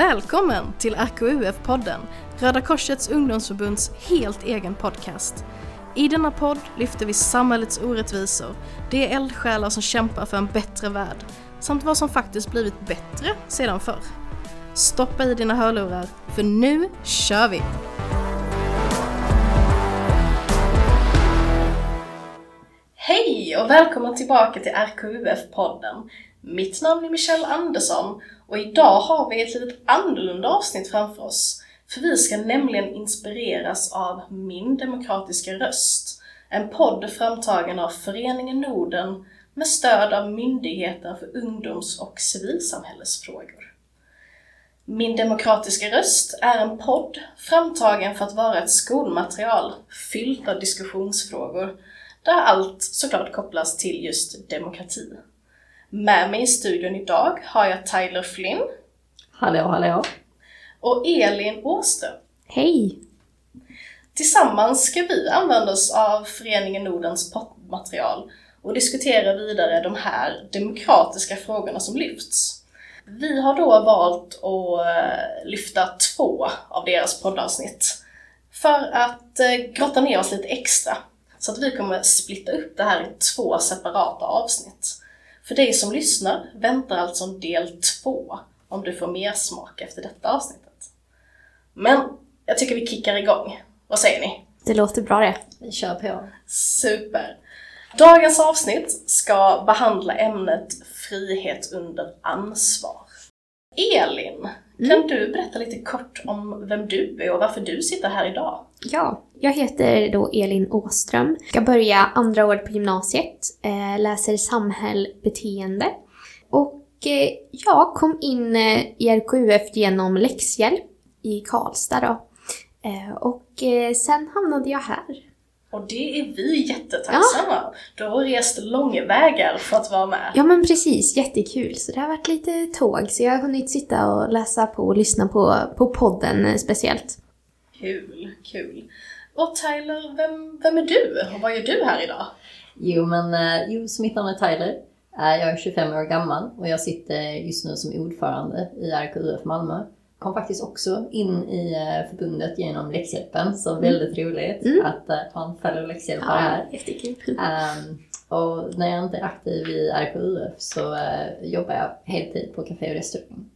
Välkommen till RKUF-podden, Röda Korsets ungdomsförbunds helt egen podcast. I denna podd lyfter vi samhällets orättvisor, de eldsjälar som kämpar för en bättre värld, samt vad som faktiskt blivit bättre sedan förr. Stoppa i dina hörlurar, för nu kör vi! Hej och välkommen tillbaka till RKUF-podden. Mitt namn är Michelle Andersson och idag har vi ett litet annorlunda avsnitt framför oss. För vi ska nämligen inspireras av Min Demokratiska Röst, en podd framtagen av Föreningen Norden med stöd av Myndigheten för ungdoms och civilsamhällesfrågor. Min Demokratiska Röst är en podd framtagen för att vara ett skolmaterial fyllt av diskussionsfrågor där allt såklart kopplas till just demokrati. Med mig i studion idag har jag Tyler Flynn. Hallå, hallå. Och Elin Åström. Hej! Tillsammans ska vi använda oss av Föreningen Nordens poddmaterial och diskutera vidare de här demokratiska frågorna som lyfts. Vi har då valt att eh, lyfta två av deras poddavsnitt för att eh, grotta ner oss lite extra. Så att vi kommer splitta upp det här i två separata avsnitt. För dig som lyssnar väntar alltså en del två om du får mer smak efter detta avsnittet. Men jag tycker vi kickar igång. Vad säger ni? Det låter bra det. Vi kör på. Super! Dagens avsnitt ska behandla ämnet frihet under ansvar. Elin, kan Mm. du berätta lite kort om vem du är och varför du sitter här idag? Ja, jag heter då Elin Åström. Ska börja andra året på gymnasiet. Eh, läser samhällsbeteende. Och eh, jag kom in eh, i RKUF genom läxhjälp i Karlstad då. Och sen hamnade jag här. Och det är vi jättetacksamma. Du har rest långvägar för att vara med. Ja men precis, jättekul. Så det har varit lite tåg. Så jag har hunnit sitta och läsa på och lyssna på, på podden eh, speciellt. Kul, kul. Och Tyler, vem, vem är du och vad gör du här idag? Jo, men eh, jo, så mitt namn är Tyler. Eh, Jag är 25 år gammal och jag sitter just nu som ordförande i RKUF Malmö. Kom faktiskt också in i eh, förbundet genom läxhjälpen, så väldigt roligt Mm. att eh, ha en fellow läxhjälpare här. jättekul. Ehm, och när jag inte är aktiv i RKUF så eh, jobbar jag heltid på café och restaurang.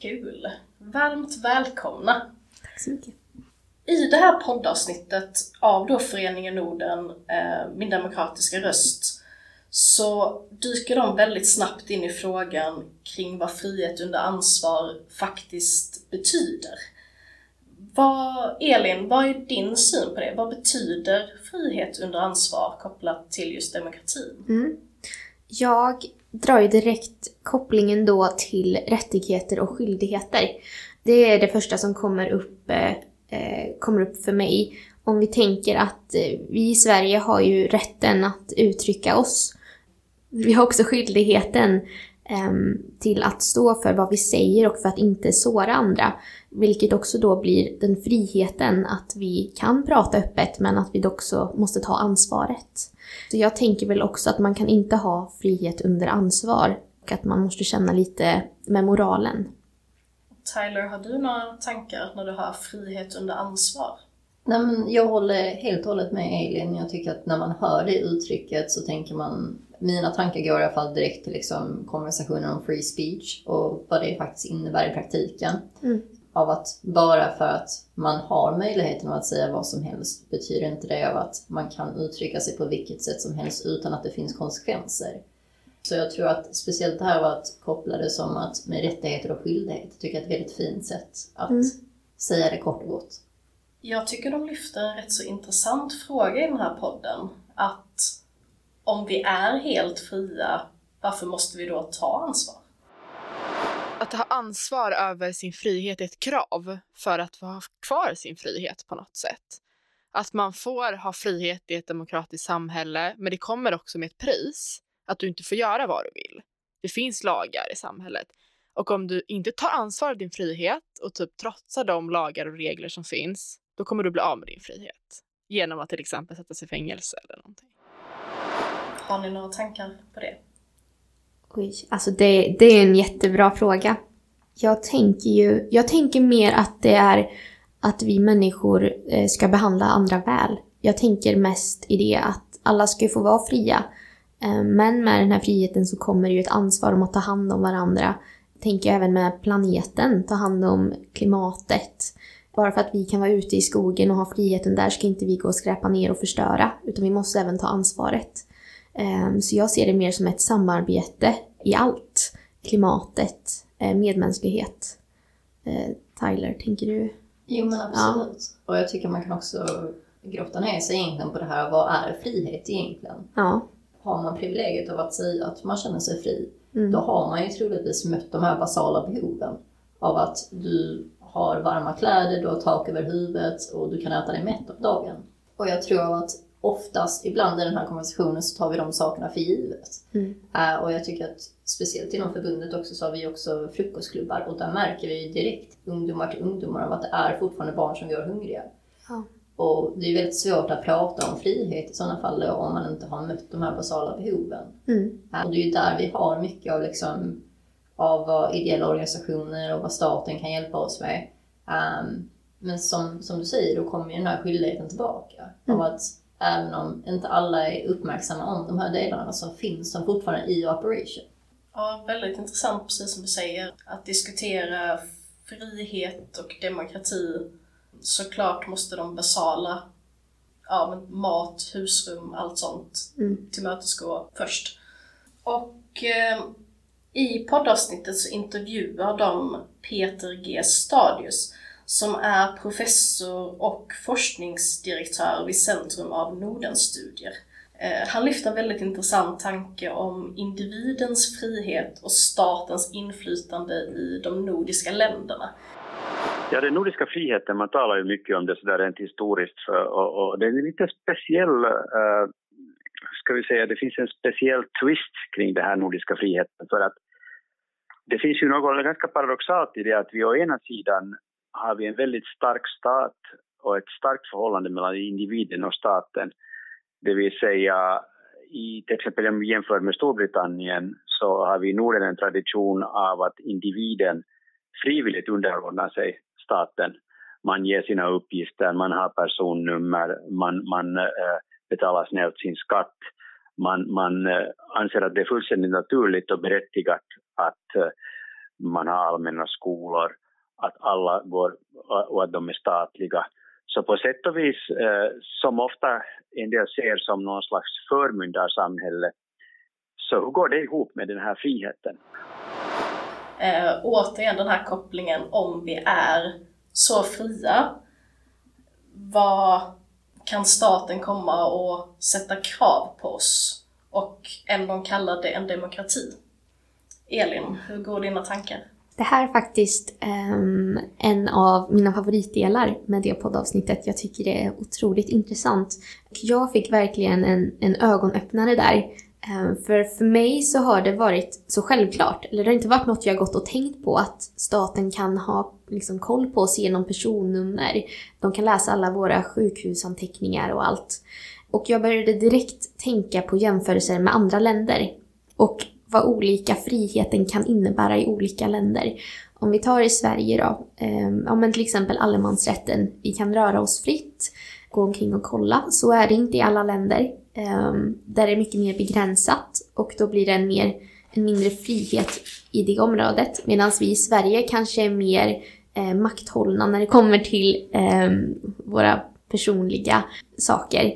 Kul. Varmt välkomna. Tack så mycket. I det här poddavsnittet av då Föreningen Norden, eh, Min Demokratiska Röst, så dyker de väldigt snabbt in i frågan kring vad frihet under ansvar faktiskt betyder. Vad, Elin, vad är din syn på det? Vad betyder frihet under ansvar kopplat till just demokratin? Mm. Jag drar ju direkt kopplingen då till rättigheter och skyldigheter. Det är det första som kommer upp, eh, eh kommer upp för mig. Om vi tänker att eh, vi i Sverige har ju rätten att uttrycka oss. Vi har också skyldigheten ehm, till att stå för vad vi säger och för att inte såra andra. Vilket också då blir den friheten att vi kan prata öppet men att vi också måste ta ansvaret. Så jag tänker väl också att man kan inte ha frihet under ansvar och att man måste känna lite med moralen. Tyler, har du några tankar när du har frihet under ansvar? Nej, men jag håller helt och hållet med Elin. Jag tycker att när man hör det uttrycket så tänker man... Mina tankar går i alla fall direkt till liksom konversationen om free speech och vad det faktiskt innebär i praktiken. Mm. Av att bara för att man har möjligheten att säga vad som helst betyder inte det av att man kan uttrycka sig på vilket sätt som helst utan att det finns konsekvenser. Så jag tror att speciellt det här av att koppla det som att med rättigheter och skyldigheter tycker jag är ett väldigt fint sätt att Mm. säga det kort och gott. Jag tycker de lyfter en rätt så intressant fråga i den här podden. Att om vi är helt fria, varför måste vi då ta ansvar? Att ha ansvar över sin frihet är ett krav för att få ha kvar sin frihet på något sätt. Att man får ha frihet i ett demokratiskt samhälle, men det kommer också med ett pris. Att du inte får göra vad du vill. Det finns lagar i samhället. Och om du inte tar ansvar för din frihet och typ trotsar de lagar och regler som finns, då kommer du bli av med din frihet. Genom att till exempel sättas i fängelse eller någonting. Har ni några tankar på det? Oj, alltså det, det är en jättebra fråga. Jag tänker ju, jag tänker mer att det är att vi människor eh, ska behandla andra väl. Jag tänker mest i det att alla ska få vara fria. Eh, men med den här friheten så kommer det ju ett ansvar om att ta hand om varandra. Jag Tänker även med planeten, ta hand om klimatet. Bara för att vi kan vara ute i skogen och ha friheten där ska inte vi gå och skräpa ner och förstöra. Utan vi måste även ta ansvaret. Eh, så jag ser det mer som ett samarbete i allt. Klimatet, medmänsklighet. Tyler, tänker du? Jo men absolut. Ja. Och jag tycker man kan också grotta ner sig egentligen på det här, vad är frihet egentligen? Ja. Har man privilegiet av att säga att man känner sig fri, mm. då har man ju troligtvis mött de här basala behoven av att du har varma kläder, du har tak över huvudet och du kan äta dig mätt på dagen. Och jag tror att oftast, ibland i den här konversationen så tar vi de sakerna för givet. Mm. Uh, och jag tycker att speciellt inom förbundet också så har vi också frukostklubbar och där märker vi direkt ungdomar till ungdomar av att det är fortfarande barn som går hungriga. Ja. Och det är väldigt svårt att prata om frihet i sådana fall då, om man inte har mött de här basala behoven. Mm. Uh, och det är ju där vi har mycket av, liksom, av vad ideella organisationer och vad staten kan hjälpa oss med. Um, men som, som du säger, då kommer ju den här skyldigheten tillbaka. Mm. Av att även om inte alla är uppmärksamma om de här delarna så finns de fortfarande i operation. Ja, väldigt intressant precis som du säger. Att diskutera frihet och demokrati. Såklart måste de basala, ja men mat, husrum, allt sånt mm. tillmötesgå först. Och eh, i poddavsnittet så intervjuar de Peter G Stadius som är professor och forskningsdirektör vid Centrum av Nordenstudier. Eh, han lyfter en väldigt intressant tanke om individens frihet och statens inflytande i de nordiska länderna. Ja, den nordiska friheten, man talar ju mycket om det sådär rent historiskt och, och det är en lite speciell, uh, ska vi säga, det finns en speciell twist kring den här nordiska friheten för att det finns ju något ganska paradoxalt i det att vi å ena sidan har vi en väldigt stark stat och ett starkt förhållande mellan individen och staten. Det vill säga, i, till exempel om vi jämför med Storbritannien så har vi i Norden en tradition av att individen frivilligt underordnar sig staten. Man ger sina uppgifter, man har personnummer, man, man äh, betalar snällt sin skatt. Man, man äh, anser att det är fullständigt naturligt och berättigat att äh, man har allmänna skolor, att alla går och att de är statliga. Så på sätt och vis, eh, som ofta en del ser som någon slags förmyndarsamhälle, så hur går det ihop med den här friheten? Eh, återigen den här kopplingen, om vi är så fria, vad kan staten komma och sätta krav på oss och ändå kalla det en demokrati? Elin, hur går dina tankar? Det här är faktiskt um, en av mina favoritdelar med det poddavsnittet. Jag tycker det är otroligt intressant. Jag fick verkligen en, en ögonöppnare där. Um, för för mig så har det varit så självklart, eller det har inte varit något jag gått och tänkt på, att staten kan ha liksom, koll på oss genom personnummer. De kan läsa alla våra sjukhusanteckningar och allt. Och jag började direkt tänka på jämförelser med andra länder. Och vad olika friheten kan innebära i olika länder. Om vi tar i Sverige då, eh, ja men till exempel allemansrätten. Vi kan röra oss fritt, gå omkring och kolla. Så är det inte i alla länder. Eh, där är det mycket mer begränsat och då blir det en, mer, en mindre frihet i det området. Medan vi i Sverige kanske är mer eh, makthållna när det kommer till eh, våra personliga saker.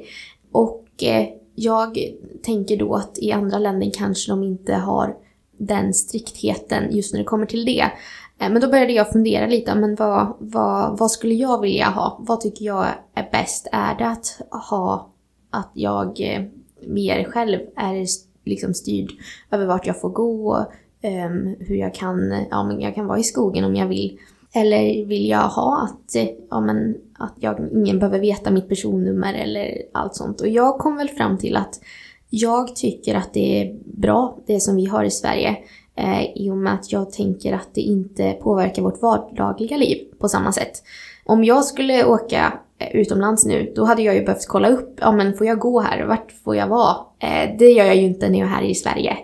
Och eh, jag tänker då att i andra länder kanske de inte har den striktheten just när det kommer till det. Eh, men då började jag fundera lite, men vad, vad, vad skulle jag vilja ha? Vad tycker jag är bäst? Är det att ha att jag eh, mer själv är liksom styrd över vart jag får gå, um, hur jag kan, ja men jag kan vara i skogen om jag vill. Eller vill jag ha att, eh, ja, men, att jag, ingen behöver veta mitt personnummer eller allt sånt. Och jag kom väl fram till att jag tycker att det är bra, det som vi har i Sverige. Eh, I och med att jag tänker att det inte påverkar vårt vardagliga liv på samma sätt. Om jag skulle åka eh, utomlands nu, då hade jag ju behövt kolla upp, ja men får jag gå här, vart får jag vara? Eh, det gör jag ju inte när jag är här i Sverige.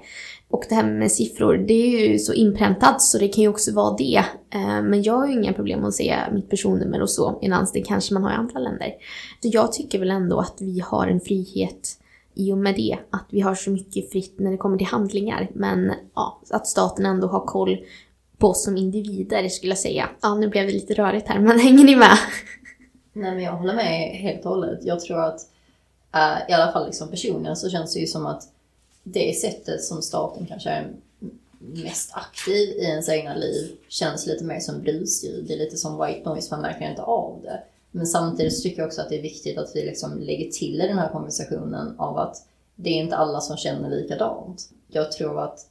Och det här med siffror, det är ju så inpräntat så det kan ju också vara det. Eh, men jag har ju inga problem att se mitt personnummer och så, medan det kanske man har i andra länder. Så jag tycker väl ändå att vi har en frihet i och med det. Att vi har så mycket fritt när det kommer till handlingar. Men ja, att staten ändå har koll på oss som individer skulle jag säga. Ja, nu blev det lite rörigt här, men hänger ni med? Nej men jag håller med helt och hållet. Jag tror att uh, i alla fall liksom personligen så känns det ju som att det sättet som staten kanske är mest aktiv i ens egna liv känns lite mer som brusljud. Det är lite som white noise, man märker inte av det. Men samtidigt så tycker jag också att det är viktigt att vi liksom lägger till i den här konversationen av att det är inte alla som känner likadant. Jag tror att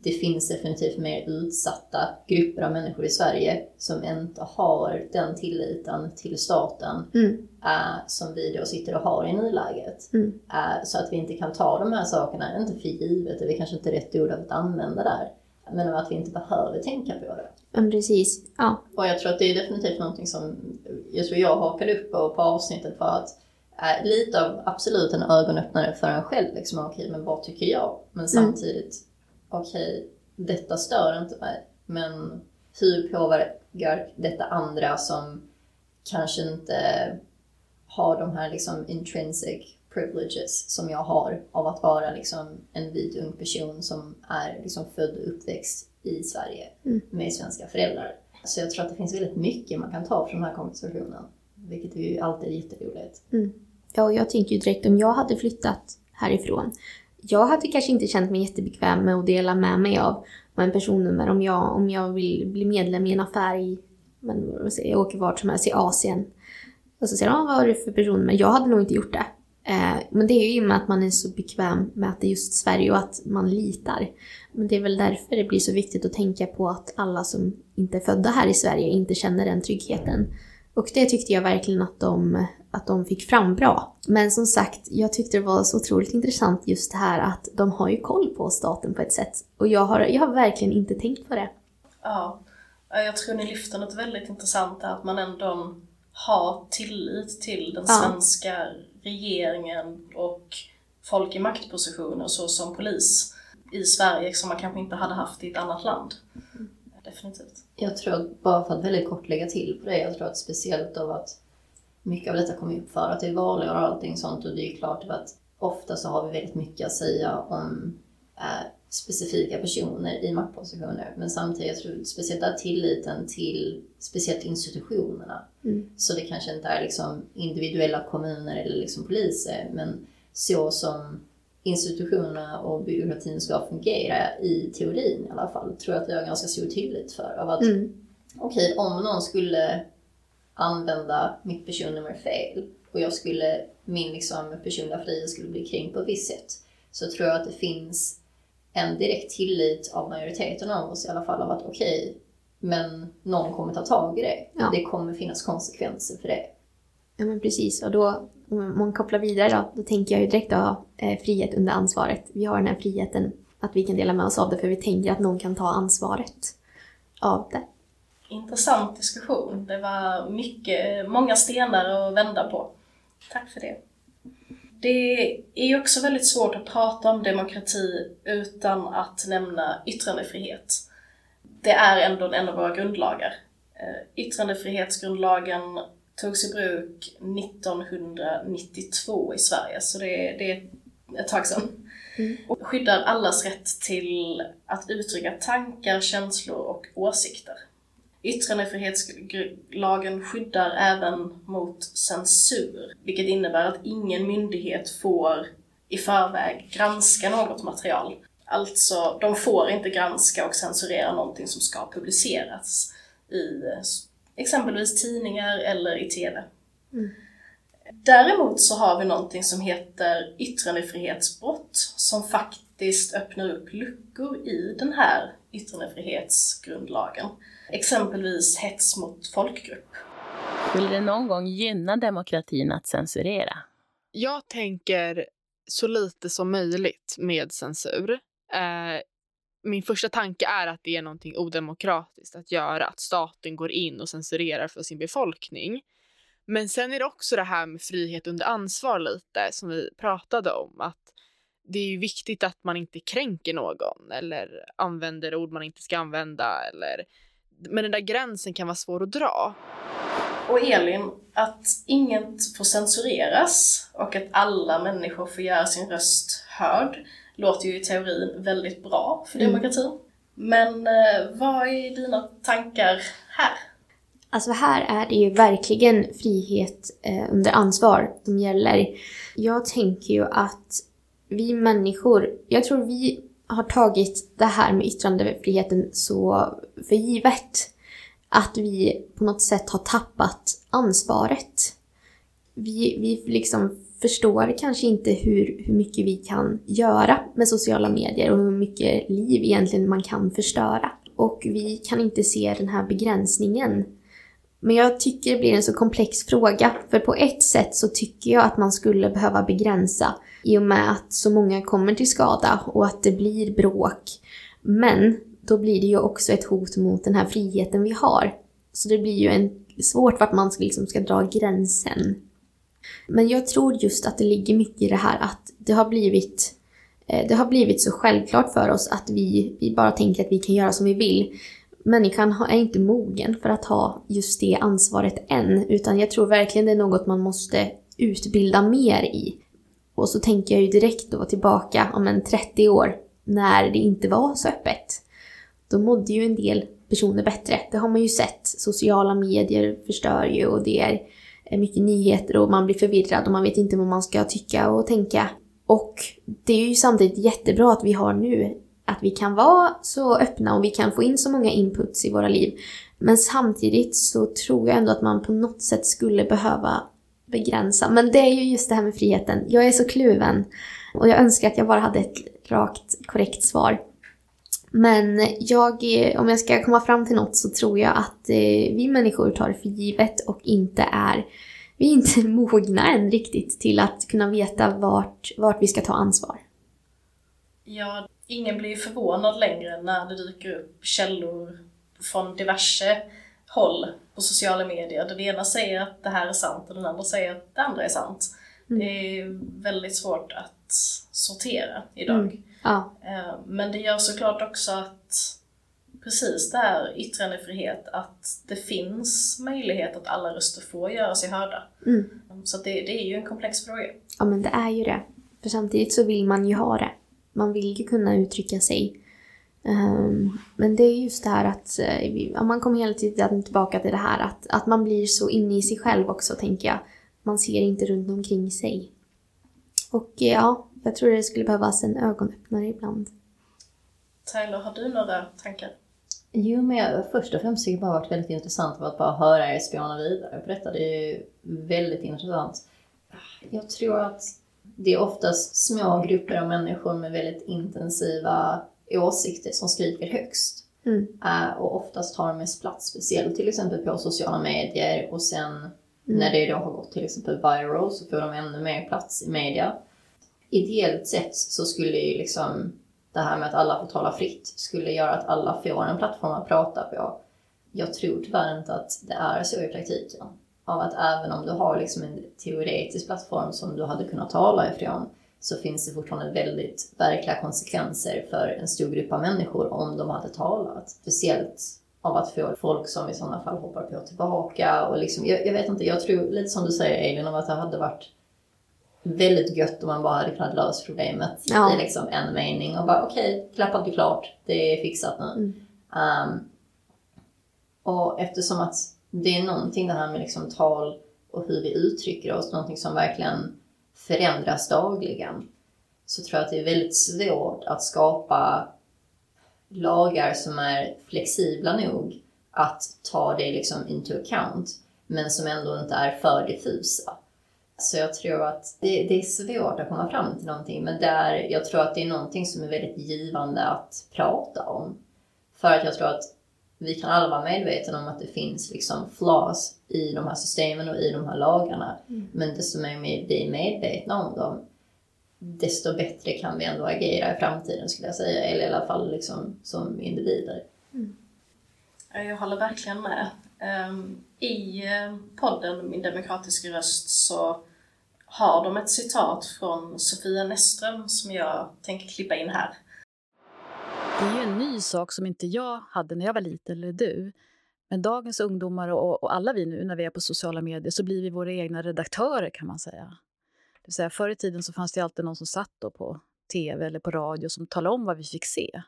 det finns definitivt mer utsatta grupper av människor i Sverige som inte har den tilliten till staten Mm. äh, som vi då sitter och har i nuläget. Mm. Äh, så att vi inte kan ta de här sakerna, inte för givet, det är kanske inte rätt ord att använda där, men att vi inte behöver tänka på det. Men precis, ja. Och jag tror att det är definitivt någonting som jag tror jag hakade upp på, på avsnittet för att äh, lite av absolut en ögonöppnare för en själv. Liksom, okej, men vad tycker jag? Men samtidigt, okej, detta stör inte mig. Men hur påverkar detta andra som kanske inte har de här liksom intrinsic privileges som jag har av att vara liksom en vit ung person som är liksom född och uppväxt i Sverige Mm. med svenska föräldrar. Så jag tror att det finns väldigt mycket man kan ta från den här konversationen. Vilket är ju alltid jätteroligt. Ja, och jag tänker ju direkt om jag hade flyttat härifrån. Jag hade kanske inte känt mig jättebekväm med att dela med mig av av en personnummer om jag, om jag vill bli medlem i en affär i, men, jag, jag åker vart som helst i Asien. Och så säger de, ah, vad har du för personnummer? Jag hade nog inte gjort det. Eh, men det är ju i och med att man är så bekväm med att det är just Sverige och att man litar. Men det är väl därför det blir så viktigt att tänka på att alla som inte är födda här i Sverige inte känner den tryggheten. Och det tyckte jag verkligen att de, att de fick fram bra. Men som sagt, jag tyckte det var så otroligt intressant just det här att de har ju koll på staten på ett sätt. Och jag har, jag har verkligen inte tänkt på det. Ja, Ja, jag tror ni lyfter något väldigt intressant där, att man ändå har tillit till den Ja. svenska regeringen och folk i maktpositioner såsom polis i Sverige som man kanske inte hade haft i ett annat land. Definitivt. Jag tror bara för att väldigt kort lägga till på det, jag tror att speciellt av att mycket av detta kommer upp för att det är valår och allting sånt och det är klart att ofta så har vi väldigt mycket att säga om eh, specifika personer i maktpositioner. Men samtidigt, jag tror speciellt där tilliten till speciellt institutionerna. Mm. Så det kanske inte är liksom individuella kommuner eller liksom poliser, men så som institutionerna och byråkratin ska fungera i teorin i alla fall, tror jag att vi har ganska stor tillit för. Av att Mm. okej, om någon skulle använda mitt personnummer fel och jag skulle, min liksom personliga frihet skulle bli kränkt på ett visst sätt, så tror jag att det finns en direkt tillit av majoriteten av oss i alla fall av att okej, men någon kommer ta tag i det. Ja. Det kommer finnas konsekvenser för det. Ja men precis, och då om man kopplar vidare då, då tänker jag ju direkt då eh, frihet under ansvaret. Vi har den här friheten att vi kan dela med oss av det för vi tänker att någon kan ta ansvaret av det. Intressant diskussion. Det var mycket, många stenar att vända på. Tack för det. Det är också väldigt svårt att prata om demokrati utan att nämna yttrandefrihet. Det är ändå en av våra grundlagar. Eh, Yttrandefrihetsgrundlagen togs i bruk 1992 i Sverige, så det är, det är ett tag sedan. Och skyddar allas rätt till att uttrycka tankar, känslor och åsikter. Yttrandefrihetslagen skyddar även mot censur, vilket innebär att ingen myndighet får i förväg granska något material. Alltså, de får inte granska och censurera någonting som ska publiceras i exempelvis tidningar eller i TV. Däremot så har vi någonting som heter yttrandefrihetsbrott som faktiskt öppnar upp luckor i den här yttrandefrihetsgrundlagen. Exempelvis hets mot folkgrupp. Skulle det någon gång gynna demokratin att censurera? Jag tänker så lite som möjligt med censur. Eh, min första tanke är att det är någonting odemokratiskt att göra, att staten går in och censurerar för sin befolkning. Men sen är det också det här med frihet under ansvar lite, som vi pratade om. Att det är viktigt att man inte kränker någon eller använder ord man inte ska använda. Eller, men den där gränsen kan vara svår att dra. Och Elin, att inget får censureras och att alla människor får göra sin röst hörd låter ju i teorin väldigt bra för Mm. demokratin. Men eh, vad är dina tankar här? Alltså här är det ju verkligen frihet eh, under ansvar som gäller. Jag tänker ju att vi människor, jag tror vi har tagit det här med yttrandefriheten så för givet. Att vi på något sätt har tappat ansvaret. Vi, vi liksom förstår kanske inte hur, hur mycket vi kan göra med sociala medier och hur mycket liv egentligen man kan förstöra. Och vi kan inte se den här begränsningen. Men jag tycker det blir en så komplex fråga. För på ett sätt så tycker jag att man skulle behöva begränsa i och med att så många kommer till skada och att det blir bråk. Men då blir det ju också ett hot mot den här friheten vi har. Så det blir ju en, svårt vart man ska, liksom ska dra gränsen. Men jag tror just att det ligger mycket i det här att det har blivit eh, det har blivit så självklart för oss att vi, vi bara tänker att vi kan göra som vi vill. Människan är inte mogen för att ha just det ansvaret än, utan jag tror verkligen det är något man måste utbilda mer i. Och så tänker jag ju direkt då tillbaka om en 30 år, när det inte var så öppet. Då mådde ju en del personer bättre. Det har man ju sett. Sociala medier förstör ju och det är mycket nyheter och man blir förvirrad och man vet inte vad man ska tycka och tänka. Och det är ju samtidigt jättebra att vi har nu att vi kan vara så öppna och vi kan få in så många inputs i våra liv. Men samtidigt så tror jag ändå att man på något sätt skulle behöva begränsa. Men det är ju just det här med friheten. Jag är så kluven. Och jag önskar att jag bara hade ett rakt, korrekt svar. Men jag, om jag ska komma fram till något så tror jag att eh, vi människor tar det för givet och inte är, vi är inte mogna än riktigt till att kunna veta vart, vart vi ska ta ansvar. Ja, ingen blir förvånad längre när det dyker upp källor från diverse håll på sociala medier där det ena säger att det här är sant och den andra säger att det andra är sant. Mm. Det är väldigt svårt att sortera idag. Mm. Ja, Eh, Men det gör såklart också att precis det här yttrandefrihet, att det finns möjlighet att alla röster får göra sig hörda. Mm. Så det, det är ju en komplex fråga. ja men det är ju det. För samtidigt så vill man ju ha det. Man vill ju kunna uttrycka sig. Ehm, men det är just det här att ja, man kommer hela tiden tillbaka till det här att, att man blir så inne i sig själv också, tänker jag. Man ser inte runt omkring sig. Och eh, ja, jag tror det skulle behövas en ögonöppnare ibland. Tyler, har du några tankar? Jo, men jag, först och främst tycker jag bara varit väldigt intressant att bara höra er spåna vidare på detta. Det är ju väldigt intressant. Jag tror att det är oftast små grupper av människor med väldigt intensiva åsikter som skriker högst. Mm. Eh, och oftast tar de mest plats, speciellt till exempel på sociala medier och sen när det då har gått till exempel viral så får de ännu mer plats i media. Ideellt sett så skulle ju liksom det här med att alla får tala fritt skulle göra att alla får en plattform att prata på. Jag tror tyvärr inte att det är så i praktiken. Av att även om du har liksom en teoretisk plattform som du hade kunnat tala ifrån så finns det fortfarande väldigt verkliga konsekvenser för en stor grupp av människor om de hade talat. Speciellt av att få folk som i sådana fall hoppar på tillbaka och liksom, jag, jag vet inte, jag tror lite som du säger Elin om att det hade varit väldigt gött om man bara hade kunnat lösa problemet Ja. i liksom en mening och bara okej, klappat är klart, det är fixat nu. Mm. Um, och eftersom att det är någonting det här med liksom tal och hur vi uttrycker oss, någonting som verkligen förändras dagligen, så tror jag att det är väldigt svårt att skapa lagar som är flexibla nog att ta det liksom into account, men som ändå inte är för diffusa. Så jag tror att det, det är svårt att komma fram till någonting, men där, jag tror att det är någonting som är väldigt givande att prata om. För att jag tror att vi kan alla vara medvetna om att det finns liksom flaws i de här systemen och i de här lagarna. Men desto mer vi är medvetna om dem, desto bättre kan vi ändå agera i framtiden skulle jag säga. Eller i alla fall liksom som individer. Ja, Jag håller verkligen med. Ehm, I eh, podden Min demokratiska röst så har de ett citat från Sofia Näsström som jag tänker klippa in här. Det är ju en ny sak som inte jag hade när jag var liten, eller du. Men dagens ungdomar och, och alla vi nu när vi är på sociala medier så blir vi våra egna redaktörer kan man säga. Det vill säga, förr i tiden så fanns det alltid någon som satt då på tv eller på radio som talade om vad vi fick se.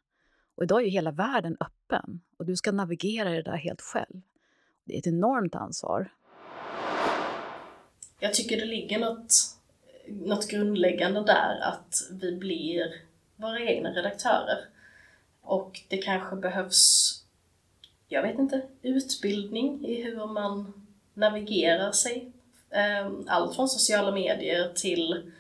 Och idag är ju hela världen öppen och du ska navigera i det där helt själv. Det är ett enormt ansvar. Jag tycker det ligger något, något grundläggande där att vi blir våra egna redaktörer. Och det kanske behövs, jag vet inte, utbildning i hur man navigerar sig. Ehm, allt från sociala medier till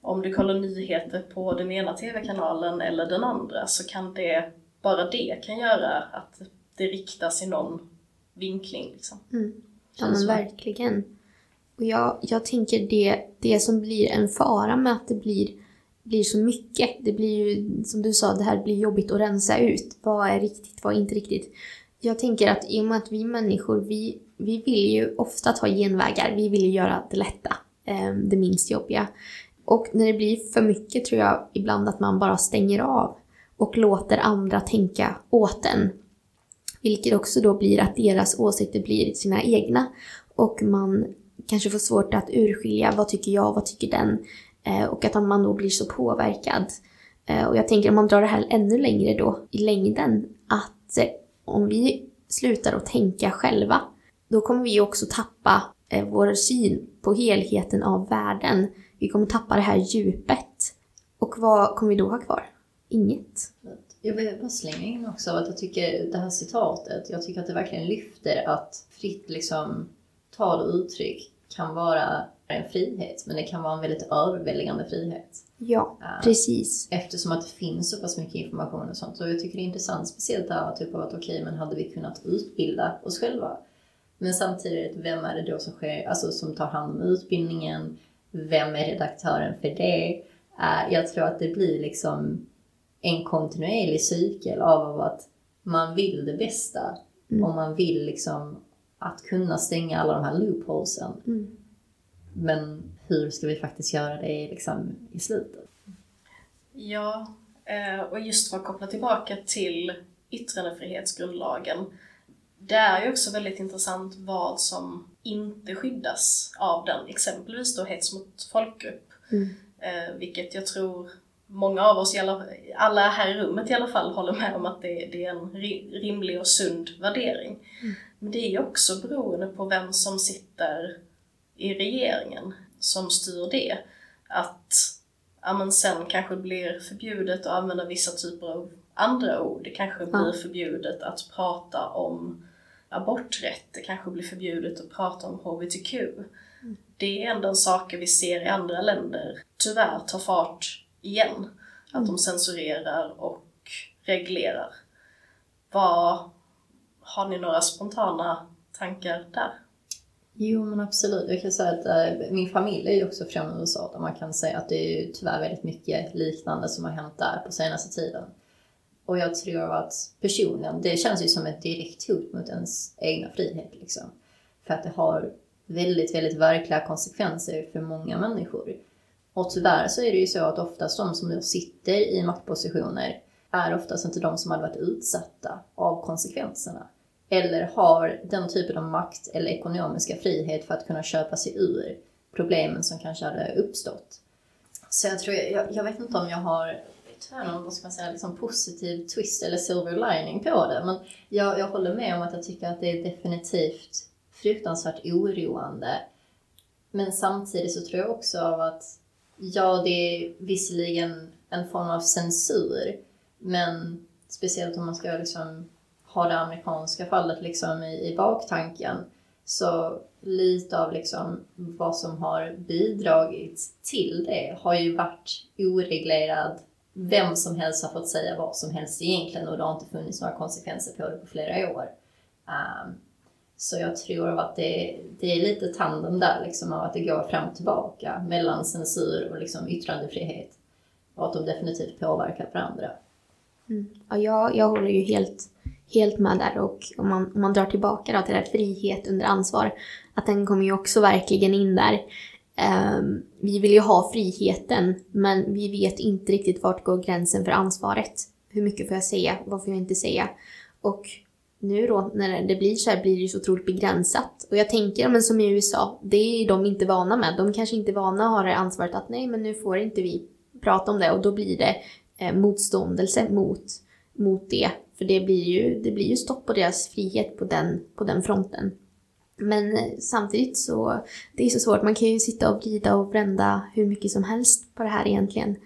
om du kollar nyheter på den ena TV-kanalen eller den andra så kan det, bara det kan göra att det riktas i någon vinkling. Liksom. Mm. Ja men verkligen. Och jag, jag tänker det, det som blir en fara med att det blir, blir så mycket. Det blir ju, som du sa, det här blir jobbigt att rensa ut. Vad är riktigt, vad är inte riktigt? Jag tänker att i och med att vi människor, vi, vi vill ju ofta ta genvägar. Vi vill ju göra det lätta, ehm, det minst jobbiga. Och när det blir för mycket tror jag ibland att man bara stänger av och låter andra tänka åt en. Vilket också då blir att deras åsikter blir sina egna och man kanske får svårt att urskilja vad tycker jag, vad tycker den Eh, och att man då blir så påverkad. Eh, och jag tänker om man drar det här ännu längre då i längden att eh, om vi slutar att tänka själva då kommer vi också tappa vår syn på helheten av världen vi kommer tappa det här djupet. Och vad kommer vi då ha kvar? Inget. Jag vill bara slänga in också att jag tycker det här citatet, jag tycker att det verkligen lyfter att fritt liksom tal och uttryck kan vara en frihet, men det kan vara en väldigt överväldigande frihet. Ja, uh, precis. Eftersom att det finns så pass mycket information och sånt. Så jag tycker det är intressant, speciellt det här typ av att okej, okay, men hade vi kunnat utbilda oss själva? Men samtidigt, vem är det då som sker, alltså som tar hand om utbildningen? vem är redaktören för det? Uh, jag tror att det blir liksom en kontinuerlig cykel av att man vill det bästa mm. och man vill liksom att kunna stänga alla de här loopholesen. Mm. Men hur ska vi faktiskt göra det liksom i slutet? Ja, eh, och just för att koppla tillbaka till yttrandefrihetsgrundlagen. Det är ju också väldigt intressant vad som inte skyddas av den, exempelvis då hets mot folkgrupp. Mm. Eh, vilket jag tror många av oss, alla här i rummet i alla fall, håller med om att det, det är en rimlig och sund värdering. Mm. Men det är ju också beroende på vem som sitter i regeringen som styr det. Att ja, men sen kanske det blir förbjudet att använda vissa typer av andra ord. Det kanske blir förbjudet att prata om aborträtt, det kanske blir förbjudet att prata om HBTQ. Mm. Det är ändå saker vi ser i andra länder tyvärr tar fart igen. Att mm. de censurerar och reglerar. Vad, har ni några spontana tankar där? Jo men absolut. Jag kan säga att äh, min familj är ju också från USA där man kan säga att det är ju tyvärr väldigt mycket liknande som har hänt där på senaste tiden. Och jag tror att personen, det känns ju som ett direkt hot mot ens egna frihet. Liksom. För att det har väldigt, väldigt verkliga konsekvenser för många människor. Och tyvärr så är det ju så att oftast de som nu sitter i maktpositioner är oftast inte de som hade varit utsatta av konsekvenserna. Eller har den typen av makt eller ekonomiska frihet för att kunna köpa sig ur problemen som kanske hade uppstått. Så jag tror, jag, jag vet inte om jag har tyvärr någon, vad ska man säga, liksom positiv twist eller silver lining på det. Men jag, jag håller med om att jag tycker att det är definitivt fruktansvärt oroande. Men samtidigt så tror jag också av att, ja det är visserligen en form av censur, men speciellt om man ska liksom ha det amerikanska fallet liksom i, i baktanken, så lite av liksom vad som har bidragit till det har ju varit oreglerad vem som helst har fått säga vad som helst egentligen och det har inte funnits några konsekvenser på det på flera år. Um, så jag tror att det, det är lite tandem där, liksom, av att det går fram och tillbaka mellan censur och liksom yttrandefrihet. Och att de definitivt påverkar varandra. Mm. Ja, jag, jag håller ju helt, helt med där och om man, om man drar tillbaka då till det här frihet under ansvar, att den kommer ju också verkligen in där. Um, vi vill ju ha friheten, men vi vet inte riktigt vart går gränsen för ansvaret. Hur mycket får jag säga? Vad får jag inte säga? Och nu då, när det blir så här, blir det ju så otroligt begränsat. Och jag tänker, men som i USA, det är de inte vana med. De kanske inte är vana att ha det ansvaret att nej, men nu får inte vi prata om det. Och då blir det eh, motståndelse mot, mot det. För det blir, ju, det blir ju stopp på deras frihet på den, på den fronten. Men eh, samtidigt så, det är så svårt. Man kan ju sitta och vrida och vända hur mycket som helst på det här egentligen.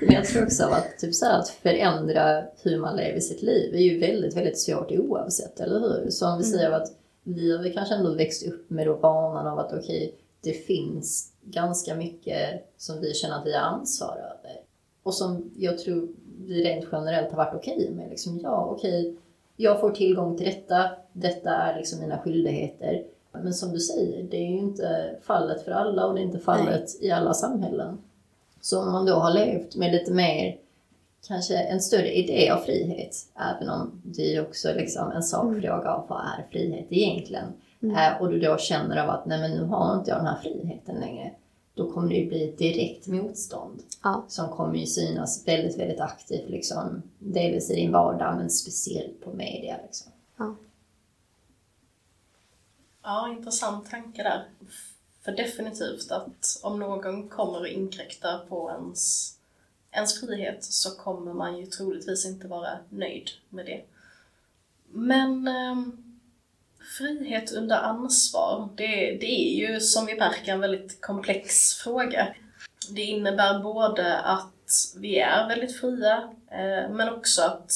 Men jag tror också att, typ så här, att förändra hur man lever sitt liv är ju väldigt, väldigt svårt oavsett, eller hur? Så om vi Mm. säger att vi har kanske ändå växt upp med då vanan av att okej, det finns ganska mycket som vi känner att vi har ansvar över. Och som jag tror vi rent generellt har varit okej med. Liksom, ja, okej, jag får tillgång till detta, detta är liksom mina skyldigheter. Men som du säger, det är ju inte fallet för alla och det är inte fallet i alla samhällen. Så om man då har levt med lite mer, kanske en större idé av frihet, även om det är också liksom en sakfråga av vad är frihet egentligen? Eh, och du då känner av att nej men nu har inte jag den här friheten längre. Då kommer det ju bli ett direkt motstånd Ja. som kommer ju synas väldigt, väldigt aktivt liksom. Delvis i din vardag men speciellt på media liksom. Ja, intressant tanke där. För definitivt att om någon kommer och inkräktar på ens, ens frihet så kommer man ju troligtvis inte vara nöjd med det. Men ehm, frihet under ansvar, det, det är ju som vi märker en väldigt komplex fråga. Det innebär både att vi är väldigt fria, eh, men också att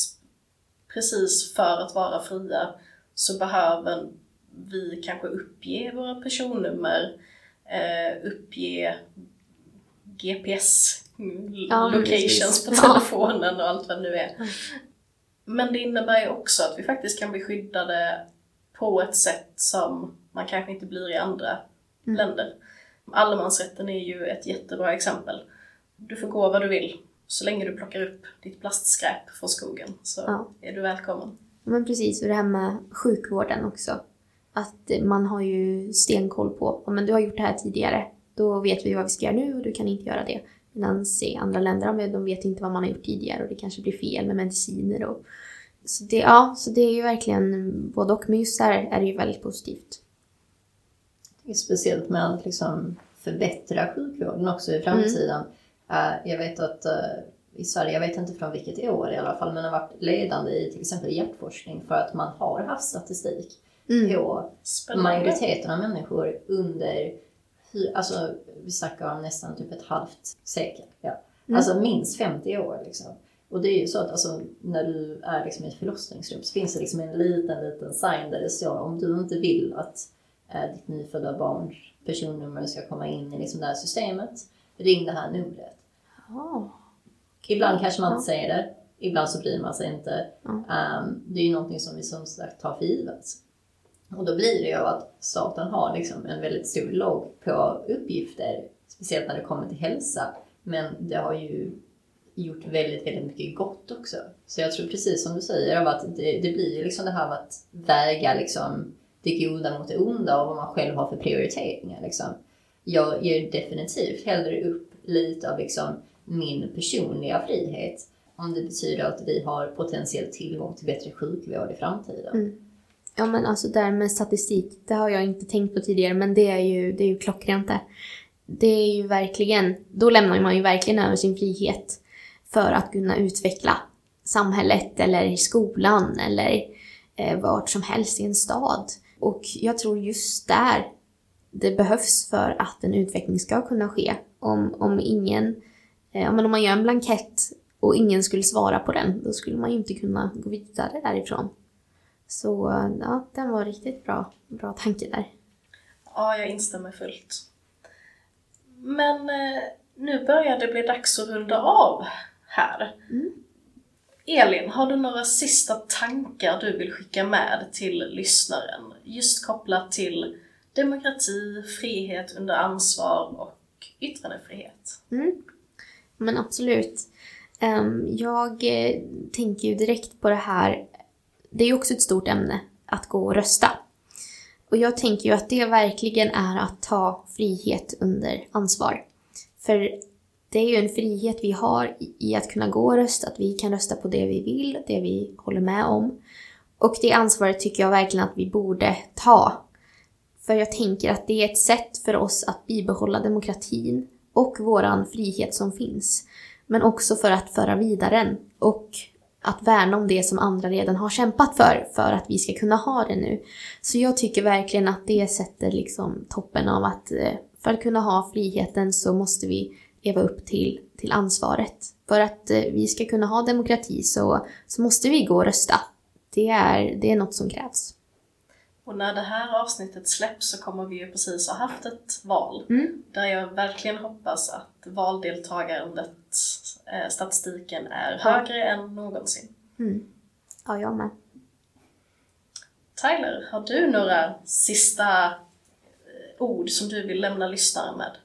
precis för att vara fria så behöver vi kanske uppge våra personnummer, eh, uppge GPS Ja, men locations precis. på telefonen och allt vad det nu är. Men det innebär ju också att vi faktiskt kan bli skyddade på ett sätt som man kanske inte blir i andra Mm. länder. Allemansrätten är ju ett jättebra exempel. Du får gå var du vill. Så länge du plockar upp ditt plastskräp från skogen så Ja. är du välkommen. Men precis, och det här med sjukvården också. Att man har ju stenkoll på, "Ja, men du har gjort det här tidigare, då vet vi vad vi ska göra nu och du kan inte göra det. Medan i andra länder, de vet inte vad man har gjort tidigare och det kanske blir fel med mediciner och så det, ja, så det är ju verkligen både och. Men just där är det ju väldigt positivt. Det är speciellt med att liksom förbättra sjukvården också i framtiden. Eh, jag vet att eh, i Sverige, jag vet inte från vilket år i alla fall, men har varit ledande i till exempel hjärtforskning för att man har haft statistik Mm. på Spännande. majoriteten av människor under, alltså vi snackar om nästan typ ett halvt sekel. Ja. Mm. Alltså minst 50 år liksom. Och det är ju så att alltså, när du är liksom i ett förlossningsrum så finns det liksom en liten, liten sign där det står om du inte vill att eh, ditt nyfödda barns personnummer ska komma in i liksom det här systemet, ring det här numret. Ja. Ibland kanske man inte säger det, ibland så bryr man sig inte. Ja. Ehm, det är ju någonting som vi som sagt tar för givet. Och då blir det ju att staten har liksom en väldigt stor logg på uppgifter, speciellt när det kommer till hälsa. Men det har ju gjort väldigt, väldigt mycket gott också. Så jag tror precis som du säger, av att det, det blir ju liksom det här med att väga liksom det goda mot det onda och vad man själv har för prioriteringar. Liksom. Jag ger definitivt hellre upp lite av liksom min personliga frihet om det betyder att vi har potentiell tillgång till bättre sjukvård i framtiden. Mm. Ja men alltså det här med statistik, det har jag inte tänkt på tidigare men det är ju, det är ju klockrent det. Det är ju verkligen, då lämnar man ju verkligen över sin frihet för att kunna utveckla samhället eller i skolan eller eh, vart som helst i en stad. Och jag tror just där det behövs för att en utveckling ska kunna ske. Om, om ingen, eh, men om man gör en blankett och ingen skulle svara på den, då skulle man ju inte kunna gå vidare därifrån. Så ja, den var riktigt bra, bra tanke där. Ja, jag instämmer fullt. Men eh, nu börjar det bli dags att runda av här. Mm. Elin, har du några sista tankar du vill skicka med till lyssnaren? Just kopplat till demokrati, frihet under ansvar och yttrandefrihet. Mm. Men absolut. Ehm, jag eh, tänker ju direkt på det här. Det är ju också ett stort ämne att gå och rösta. Och jag tänker ju att det verkligen är att ta frihet under ansvar. För det är ju en frihet vi har i att kunna gå och rösta, att vi kan rösta på det vi vill, det vi håller med om. Och det ansvaret tycker jag verkligen att vi borde ta. För jag tänker att det är ett sätt för oss att bibehålla demokratin och våran frihet som finns. Men också för att föra vidare den och att värna om det som andra redan har kämpat för, för att vi ska kunna ha det nu. Så jag tycker verkligen att det sätter liksom toppen av att eh, för att kunna ha friheten så måste vi leva upp till, till ansvaret. För att eh, vi ska kunna ha demokrati så, så måste vi gå och rösta. Det är, det är något som krävs. Och när det här avsnittet släpps så kommer vi ju precis ha haft ett val. Mm. Där jag verkligen hoppas att valdeltagandet, eh, statistiken är högre än någonsin. Mm. Ja, jag med. Tyler, har du några sista eh, ord som du vill lämna lyssnaren med?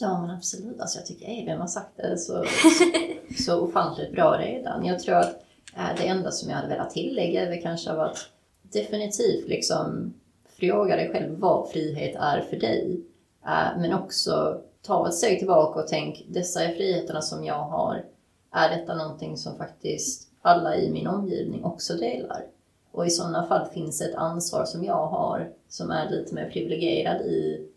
Ja, men absolut. Alltså, jag tycker Eivind har sagt det så, så ofantligt bra redan. Jag tror att äh, det enda som jag hade velat tillägga är väl kanske att definitivt liksom fråga dig själv vad frihet är för dig. Äh, men också ta ett steg tillbaka och tänk, dessa är friheterna som jag har. Är detta någonting som faktiskt alla i min omgivning också delar? Och i sådana fall finns ett ansvar som jag har som är lite mer privilegierad i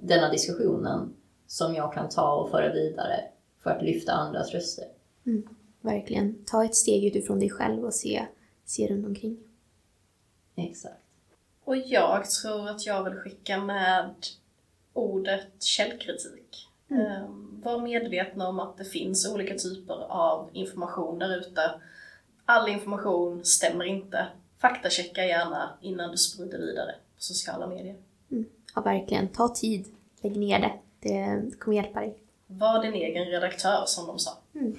denna diskussionen som jag kan ta och föra vidare för att lyfta andras röster. Mm. Verkligen. Ta ett steg utifrån dig själv och se, se runt omkring. Exakt. Och jag tror att jag vill skicka med ordet källkritik. Mm. Ehm, Var medvetna om att det finns olika typer av information där ute. All information stämmer inte. Faktachecka gärna innan du sprider vidare på sociala medier. Ja, verkligen. Ta tid. Lägg ner det. Det kommer hjälpa dig. Var din egen redaktör som de sa. Mm.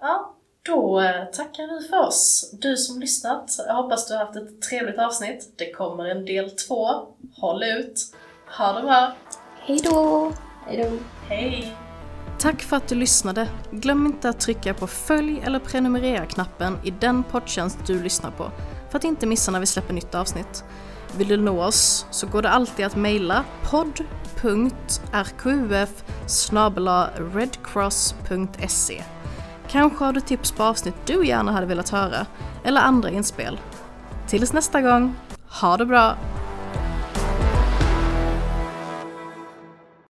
Ja, då eh, tackar vi för oss. Du som lyssnat, jag hoppas du har haft ett trevligt avsnitt. Det kommer en del två. Håll ut. Ha det bra. Hej då! Hej då! Hej! Tack för att du lyssnade. Glöm inte att trycka på följ eller prenumerera-knappen i den poddtjänst du lyssnar på för att inte missa när vi släpper nytt avsnitt. Vill du nå oss så går det alltid att mejla podd.rqf redcross.se Kanske har du tips på avsnitt du gärna hade velat höra eller andra inspel. Tills nästa gång, ha det bra!